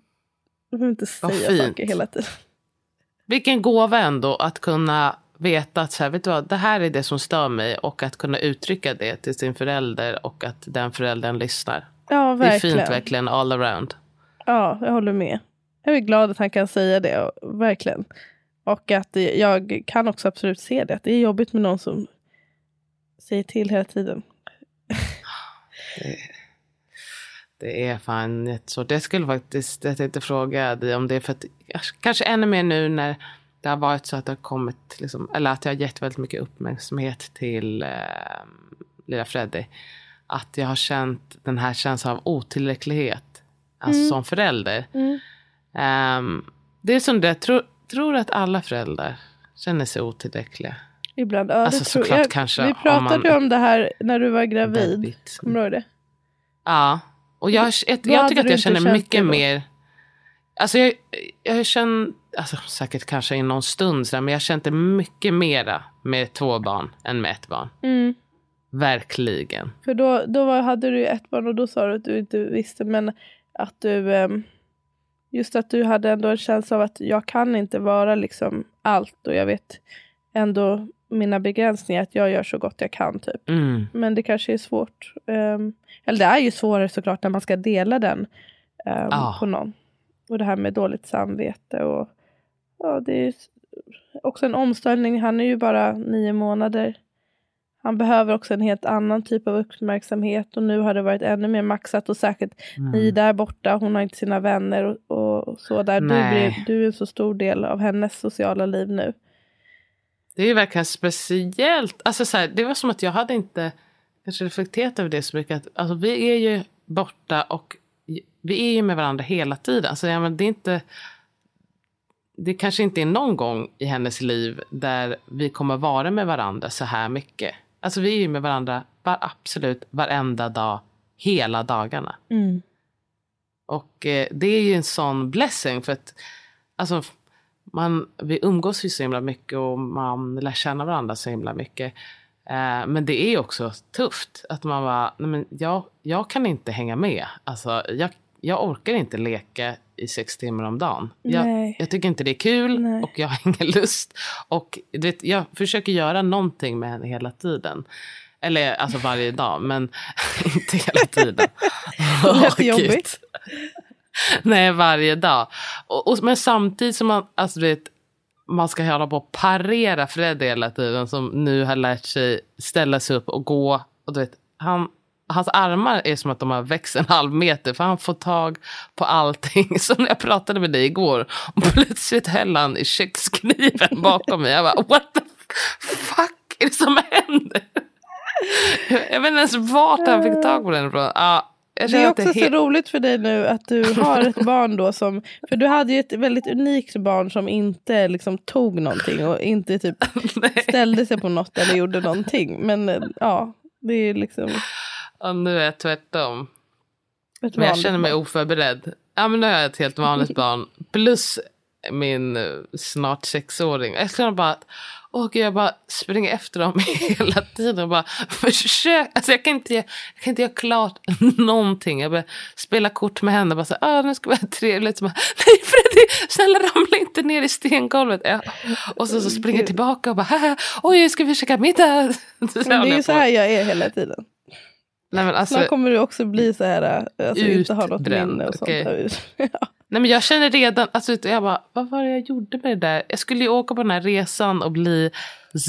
jag vill inte säga saker hela tiden. Vilken gåva ändå att kunna veta att så här, vet du vad, det här är det som stör mig och att kunna uttrycka det till sin förälder och att den föräldern lyssnar. Ja, verkligen. Det är fint verkligen all around. Ja, jag håller med. Jag är glad att han kan säga det, verkligen. Och att jag kan också absolut se det. Att det är jobbigt med någon som säger till hela tiden. Det, det är fan jättesvårt. Jag skulle faktiskt, jag tänkte fråga dig om det för att kanske ännu mer nu när det har varit så att det har kommit, liksom, eller att jag har gett väldigt mycket uppmärksamhet till eh, lilla Freddy. Att jag har känt den här känslan av otillräcklighet, alltså som förälder. Ehm, det är som det, jag tror, tror att alla föräldrar känner sig otillräckliga. Ibland. Ja, Alltså, såklart jag. kanske Vi om pratade man- ju om det här när du var gravid. Kommer du ihåg det? Ja, och jag, jag, jag tycker att jag känner mycket mer... Alltså jag, jag känner, alltså säkert kanske i någon stund sådär, men jag kände mycket mera med två barn än med ett barn. Mm. Verkligen. För då, då var, hade du ett barn och då sa du att du inte visste. Men att du... ehm, just att du hade ändå en känsla av att jag kan inte vara liksom allt. Och jag vet ändå mina begränsningar. Att jag gör så gott jag kan typ. Mm. Men det kanske är svårt. ehm, eller det är ju svårare såklart när man ska dela den ehm, Ja. på någon. Och det här med dåligt samvete. Och, ja, det är också en omställning. Han är ju bara nio månader. Han behöver också en helt annan typ av uppmärksamhet. Och nu har det varit ännu mer maxat. Och särskilt Mm. ni där borta. Hon har inte sina vänner och, och så. Där du, blir, du är en så stor del av hennes sociala liv nu. Det är verkligen speciellt. Alltså så här, det var som att jag hade inte kanske reflekterat över det så mycket. Att, alltså, vi är ju borta och vi är ju med varandra hela tiden. Så ja, men det är inte... Det kanske inte är någon gång i hennes liv där vi kommer vara med varandra så här mycket. Alltså vi är ju med varandra var, absolut varenda dag, hela dagarna. Och eh, det är ju en sån blessing för att alltså, man, vi umgås ju så himla mycket och man lär känna varandra så himla mycket. Eh, men det är också tufft att man bara, nej men jag, jag kan inte hänga med. Alltså, jag, jag orkar inte leka i sex timmar om dagen. Jag, jag tycker inte det är kul Nej. och jag har ingen *laughs* lust. Och du vet, jag försöker göra någonting med henne hela tiden. Eller alltså varje dag, men *laughs* inte hela tiden. Det *laughs* lät jobbigt. *laughs* Nej, varje dag. Och, och, men samtidigt som man, alltså, vet, man ska hålla på och parera Fred hela tiden som nu har lärt sig ställa sig upp och gå. Och du vet, han, hans armar är som att de har växt en halv meter för han får tag på allting. *laughs* Så när jag pratade med dig igår och plötsligt höll han i kökskniven *laughs* bakom mig. Jag bara, what the fuck är det som händer? Jag vet inte ens vart han fick tag på den ifrån. Jag Det är också så helt- roligt för dig nu att du har ett *laughs* barn då som, för du hade ju ett väldigt unikt barn som inte liksom tog någonting och inte typ *laughs* ställde sig på något eller gjorde någonting. Men eh, ja, det är liksom Och nu är jag tvärtom. ett Men jag känner mig barn. oförberedd. Ja, men nu har jag ett helt vanligt barn. Plus min eh, snart sexåring. Jag känner bara att gud, jag bara springer efter dem *laughs* hela tiden. Och bara försök. Alltså jag, kan inte, jag kan inte göra klart *laughs* någonting. Jag bara spela kort med henne. Bara så, ah, nu ska vi ha trevligt. Så bara, *laughs* Nej Freddy, snälla ramla inte ner i stengolvet. Ja. Och så, så springer jag tillbaka och bara "Haha, oj, ska vi käka middag? Så det är ju så här jag är hela tiden. Nej, men alltså, Snart kommer du också bli så här, eh, alltså inte ha något Utbränd, minne och sånt. där. Ja. Nej men jag känner redan, alltså jag bara, vad var det jag gjorde med det där? Jag skulle ju åka på den här resan och bli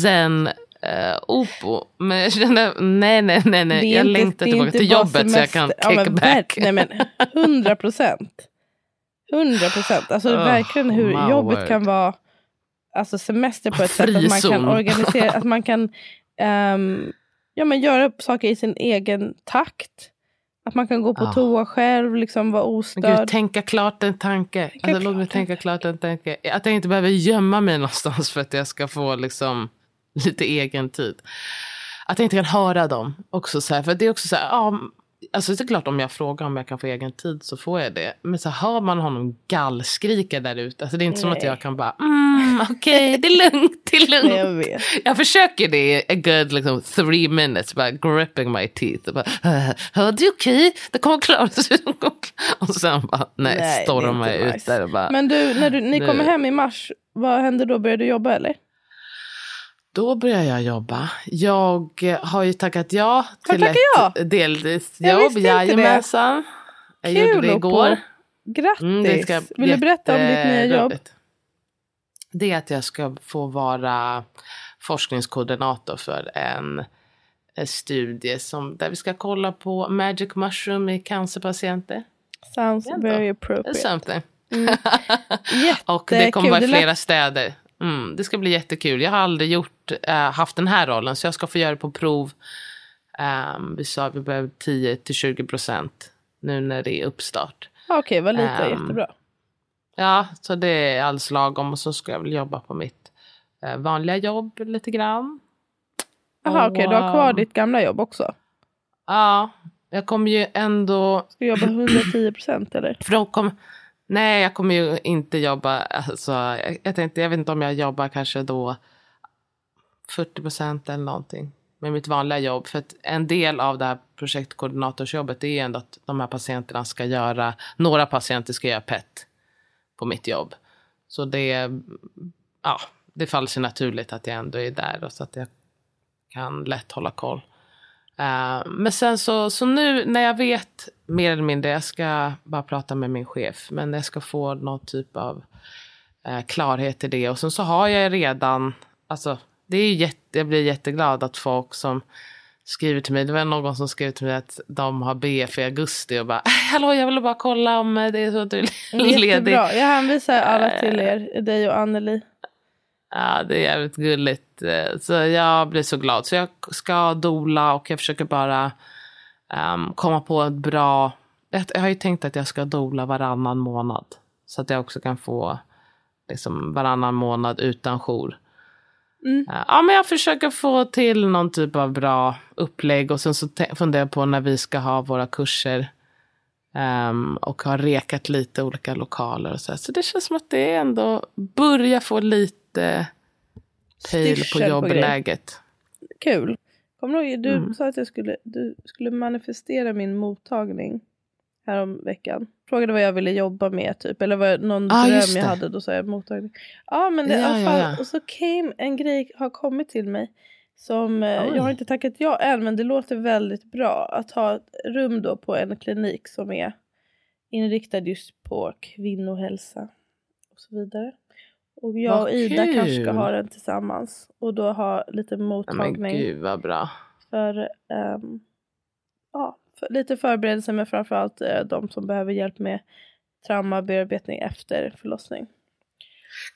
zen eh, opo. Men jag kände, nej nej nej, nej. jag inte- längtar tillbaka inte till jobbet så jag kan semester. kick ja, men back. Nej men hundra procent. Hundra procent. Alltså Oh, verkligen hur jobbet word. kan vara alltså semester på ett sätt att man Frizon. kan organisera, att man kan ehm, ja, men göra saker i sin egen takt. Att man kan gå på Ah. toa själv, liksom vara ostörd. Gud, tänka klart en tanke. Alltså, låt mig klart tänka klart en tanke. Att jag inte behöver gömma mig *laughs* någonstans för att jag ska få liksom, lite egen tid. Att jag inte kan höra dem. Också så här, för det är också så här, ja, alltså det är klart om jag frågar om jag kan få egen tid så får jag det. Men så hör man honom gallskrika där ute. Alltså det är inte som att Nej. jag kan bara, mm, okej, *laughs* det är lugnt, det är lugnt. Nej, jag vet. Jag försöker det i a good liksom, three minutes, bara gripping my teeth. Och bara, det är okej, det kommer klara sig. *laughs* Och sen bara, nej, Nej, stormar jag ut där och bara, Men du, när du, ni Nu- kommer hem i mars, vad händer då? Börjar du jobba eller? Då börjar jag jobba. Jag eh, har ju tackat ja till tackat ja? ett deltidsjobb. Jag visste inte det. Jajamensan. Jag gjorde det Kul, igår. Oppo. Grattis! Mm, ska Vill du berätta om ditt nya jobb? det är att jag ska få vara forskningskoordinator för en, en studie som, där vi ska kolla på magic mushroom i cancerpatienter. Sounds very appropriate. something. Mm. *laughs* Och det kommer vara i flera städer. Mm, det ska bli jättekul. Jag har aldrig gjort, äh, haft den här rollen så jag ska få göra det på prov. Ehm, vi sa att vi behöver 10-20 procent nu när det är uppstart. Okej, vad lite, Ehm, jättebra. Ja, så det är alldeles lagom och så ska jag väl jobba på mitt eh, vanliga jobb lite grann. Jaha, okej, du har kvar ehm, ditt gamla jobb också. Ja, jag kommer ju ändå... Ska du jobba 110 procent eller? *clears throat* För de kom, nej, jag kommer ju inte jobba... Alltså, jag, jag tänkte, jag vet inte om jag jobbar kanske då 40 procent eller någonting med mitt vanliga jobb. För att en del av det här projektkoordinatorsjobbet är ju ändå att de här patienterna ska göra... Några patienter ska göra PET på mitt jobb. Så det, ja, det faller sig naturligt att jag ändå är där och så att jag kan lätt hålla koll. Eh, men sen så, så nu när jag vet mer eller mindre, jag ska bara prata med min chef, men jag ska få någon typ av eh, klarhet i det. Och sen så har jag redan, alltså det är jätte, jag blir jätteglad att folk som skriver till mig, det var någon som skrev till mig att de har BF i augusti och bara, *laughs* hallå jag ville bara kolla om det är så att du är ledig. Jättebra. Jag hänvisar alla till er, dig och Anneli. Ja, det är jävligt gulligt. Eh, Så jag blir så glad. Så jag ska dola och jag försöker bara ehm, komma på ett bra... Jag har ju tänkt att jag ska dola varannan månad. Så att jag också kan få liksom, varannan månad utan jour. Mm. Eh, Ja, men jag försöker få till någon typ av bra upplägg och sen så funderar jag på när vi ska ha våra kurser. ehm, och har rekat lite olika lokaler och så. här. Så det känns som att det ändå börjar få lite pejl på jobbläget. Kul. Kommer du ihåg, du Mm. sa att jag skulle, du skulle manifestera min mottagning härom veckan. Frågade vad jag ville jobba med typ, eller vad, någon Ah, dröm jag hade, då sa jag mottagning. Ja men det, Ja, ja, ja. och så came, en grej har kommit till mig som, eh, Oj. jag har inte tackat ja än men det låter väldigt bra att ha ett rum då på en klinik som är inriktad just på kvinnohälsa och så vidare. Och jag Vad och Ida kanske ska kul. ha den tillsammans och då ha lite mottagning gud vad bra. för, ehm, ja, för lite förberedelse men framförallt uh, de som behöver hjälp med traumabearbetning efter förlossning.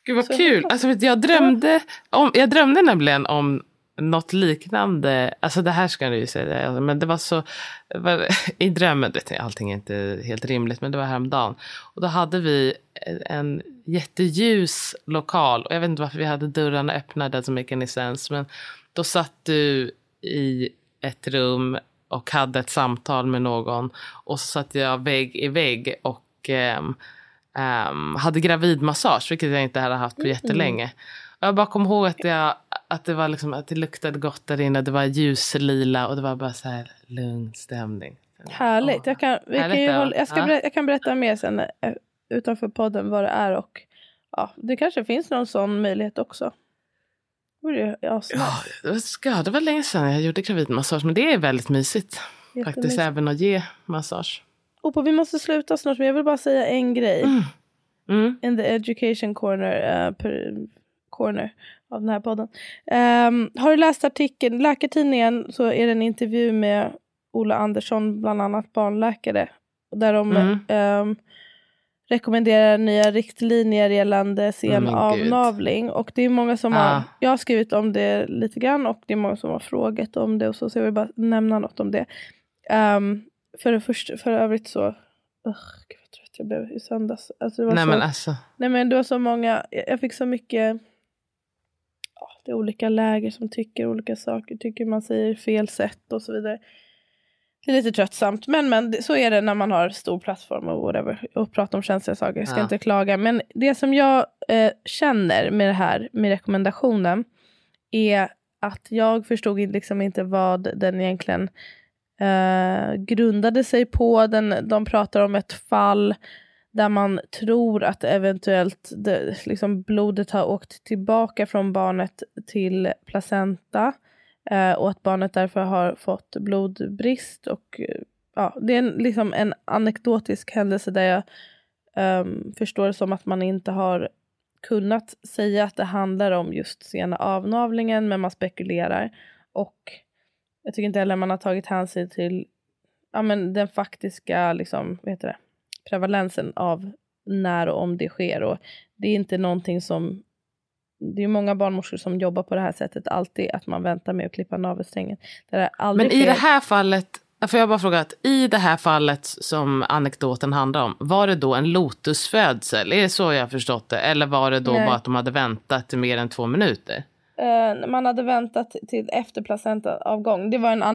Gud vad Så kul. Alltså, jag, drömde om, jag drömde nämligen om något liknande. Alltså det här ska jag ju säga. Men det var så. var- *laughs* I drömmen, vet jag, allting är inte helt rimligt. Men det var häromdagen. Och då hade vi en jätteljus lokal. Och jag vet inte varför vi hade dörrarna öppna. Det som make any sense. Men då satt du i ett rum och hade ett samtal med någon. Och så satt jag vägg i vägg. Och ehm, ehm, hade gravidmassage, vilket jag inte hade haft på jättelänge. Och jag bara kom ihåg att, jag, att, det var liksom, att det luktade gott där inne. Det var ljuslila och det var bara så här lugn stämning. Härligt. Jag kan, vi kan Härligt, ju ja. hålla, jag, ska Ja. berätta, jag kan berätta mer sen eh, utanför podden vad det är och ja, det kanske finns någon sån möjlighet också. Det asnice. Ja, det var länge sedan jag gjorde gravidmassage, men det är väldigt mysigt. Faktiskt även att ge massage. Opa, vi måste sluta snart men jag vill bara säga en grej. Mm. Mm. in the education corner, eh, per, corner av den här podden. Ehm, har du läst artikeln, Läkartidningen så är det en intervju med Ola Andersson, bland annat barnläkare. Där de Mm. ehm, rekommenderar nya riktlinjer gällande sen Men avnavling. Och det är många som har, Ah. jag har skrivit om det lite grann och det är många som har frågat om det och så, så jag vill bara nämna något om det. Um, för, det först, för övrigt så, uh, gud vad trött jag blev i söndags. Alltså det var Nej så, men alltså. Nej men det var så många, jag jag fick så mycket, det är olika läger som tycker olika saker, tycker man säger fel sätt och så vidare. Det är lite tröttsamt, men, men så är det när man har stor plattform och whatever och pratar om känsliga saker. Jag ska Ja. inte klaga, men det som jag eh, känner med det här, med rekommendationen, är att jag förstod liksom inte vad den egentligen eh, grundade sig på. Den, de pratar om ett fall där man tror att eventuellt det, liksom blodet har åkt tillbaka från barnet till placenta eh, och att barnet därför har fått blodbrist. Och, eh, ja, det är en, liksom en anekdotisk händelse där jag eh, förstår det som att man inte har kunnat säga att det handlar om just sena avnavlingen men man spekulerar. Och jag tycker inte heller man har tagit hänsyn till ja, men den faktiska liksom, vad heter det, prevalensen av när och om det sker. Och det är inte någonting som det är många barnmorskor som jobbar på det här sättet alltid, att man väntar med att klippa navelsträngen. Det Men i sker. det här fallet, får jag bara fråga, att i det här fallet som anekdoten handlar om, var det då en lotusfödsel? Är det så jag har förstått det? Eller var det då Nej. bara att de hade väntat mer än två minuter? Uh, man hade väntat till efter placentaavgång. Det var en annan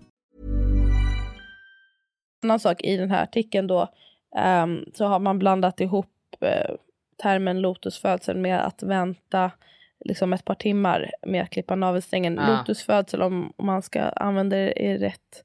Annan sak i den här artikeln då um, så har man blandat ihop uh, termen lotusfödsel med att vänta liksom ett par timmar med att klippa navelsträngen. Ja. Lotusfödsel, om, om man ska använda det rätt,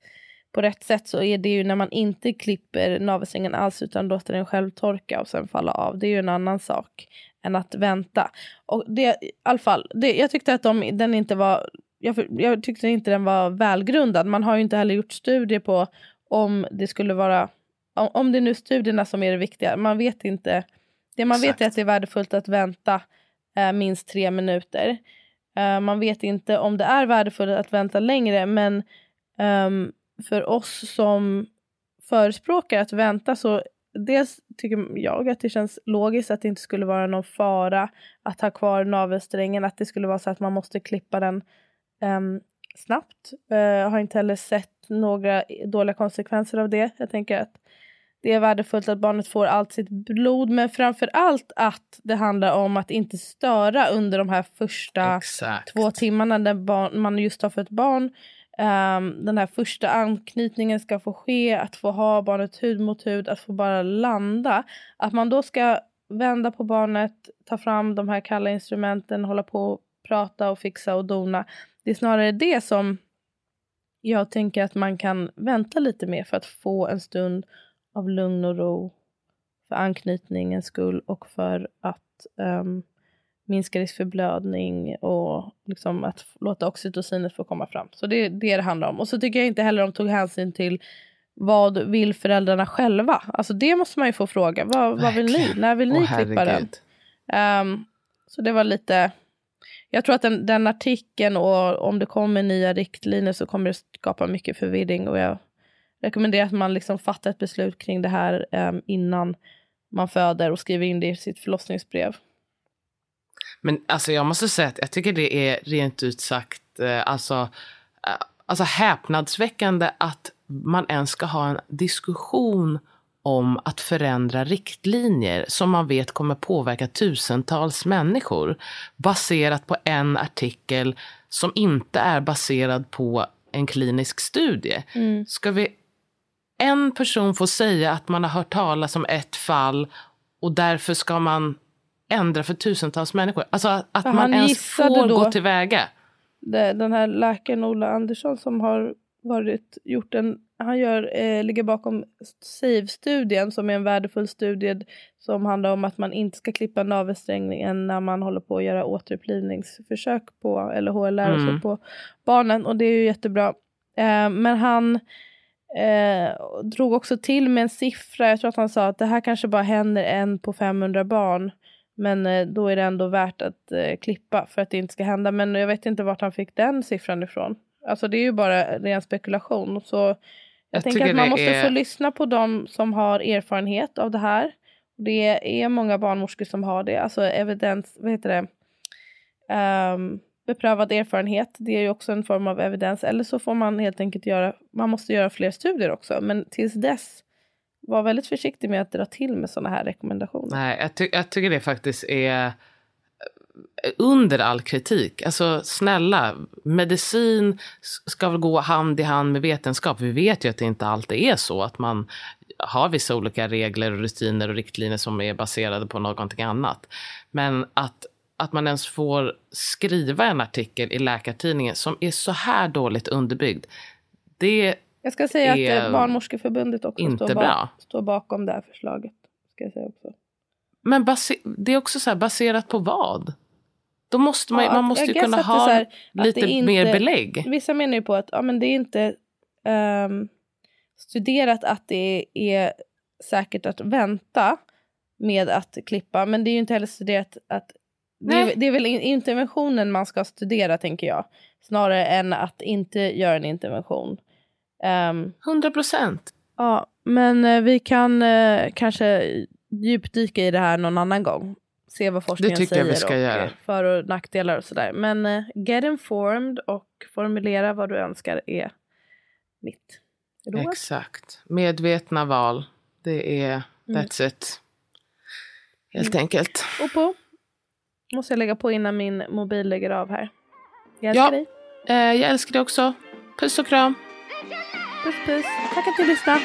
på rätt sätt så är det ju när man inte klipper navelsträngen alls utan låter den själv torka och sen falla av. Det är ju en annan sak än att vänta. Och det, i alla fall, det, jag tyckte att de, den inte var jag, jag tyckte inte den var välgrundad. Man har ju inte heller gjort studier på om det skulle vara, om, om det är nu studierna som är det viktiga, man vet inte. Det man Exakt. vet är att det är värdefullt att vänta eh, minst tre minuter. Eh, man vet inte om det är värdefullt att vänta längre men um, för oss som förespråkar att vänta så dels tycker jag att det känns logiskt att det inte skulle vara någon fara att ha kvar navelsträngen, att det skulle vara så att man måste klippa den um, snabbt. Uh, jag har inte heller sett några dåliga konsekvenser av det. Jag tänker att det är värdefullt att barnet får allt sitt blod men framför allt att det handlar om att inte störa under de här första Exakt. två timmarna när barn, man just har fött barn. Um, den här första anknytningen ska få ske, att få ha barnet hud mot hud, att få bara landa. Att man då ska vända på barnet, ta fram de här kalla instrumenten, hålla på och prata och fixa och dona. Det är snarare det som jag tänker att man kan vänta lite mer för att få en stund av lugn och ro för anknytningens skull och för att um, minska risk för blödning och liksom att låta oxytocinet få komma fram. Så det är det det handlar om. Och så tycker jag inte heller de tog hänsyn till vad vill föräldrarna själva? Alltså det måste man ju få fråga. Vad, vad vill ni? När vill ni oh, klippa den? Um, så det var lite jag tror att den, den artikeln och om det kommer nya riktlinjer så kommer det skapa mycket förvirring och jag rekommenderar att man liksom fattar ett beslut kring det här um, innan man föder och skriver in det i sitt förlossningsbrev. Men alltså jag måste säga att jag tycker det är rent ut sagt eh, alltså, eh, alltså häpnadsväckande att man ens ska ha en diskussion om att förändra riktlinjer som man vet kommer påverka tusentals människor baserat på en artikel som inte är baserad på en klinisk studie. Mm. Ska vi en person få säga att man har hört talas om ett fall och därför ska man ändra för tusentals människor? Alltså att för man ens får gå tillväga. Den här läkaren Ola Andersson som har varit, gjort en han gör, eh, ligger bakom SAVE-studien som är en värdefull studie som handlar om att man inte ska klippa navelsträngen när man håller på att göra återupplivningsförsök på, eller HLR mm. på barnen och det är ju jättebra. Eh, men han eh, drog också till med en siffra, jag tror att han sa att det här kanske bara händer en på 500 barn. Men eh, då är det ändå värt att eh, klippa för att det inte ska hända. Men jag vet inte vart han fick den siffran ifrån. Alltså det är ju bara ren spekulation. Så jag, tänker att man måste är... få lyssna på de som har erfarenhet av det här. Det är många barnmorskor som har det, alltså evidens, vad heter det? Um, beprövad erfarenhet, det är ju också en form av evidens. Eller så får man helt enkelt göra, man måste göra fler studier också. Men tills dess, var väldigt försiktig med att dra till med sådana här rekommendationer. Nej, jag, ty jag tycker det faktiskt är under all kritik. Alltså snälla, medicin ska väl gå hand i hand med vetenskap. Vi vet ju att det inte alltid är så att man har vissa olika regler, och rutiner och riktlinjer som är baserade på någonting annat. Men att, att man ens får skriva en artikel i Läkartidningen som är så här dåligt underbyggd, det Jag ska säga att eh, Barnmorskeförbundet också inte står, bra. står bakom det här förslaget. Ska jag säga också. Men det är också så här, baserat på vad? Då måste man, Ja, man måste ju kunna ha här, lite inte- mer belägg. Vissa menar ju på att ja, men det är inte ehm, studerat att det är säkert att vänta med att klippa. Men det är ju inte heller studerat att det är, det är väl in- interventionen man ska studera tänker jag. Snarare än att inte göra en intervention. Ehm, 100 procent. ja, men eh, vi kan eh, kanske djupdyka i det här någon annan gång. Se vad forskningen tycker jag säger vi ska göra. eh, för och nackdelar och sådär. Men eh, get informed och formulera vad du önskar är mitt råd. Exakt. Medvetna val. Det är, Mm. that's it. Helt enkelt. Och på måste jag lägga på innan min mobil lägger av här. Jag Ja. älskar dig. Eh, jag älskar dig också. Puss och kram. Puss puss. Tack att du lyssnade.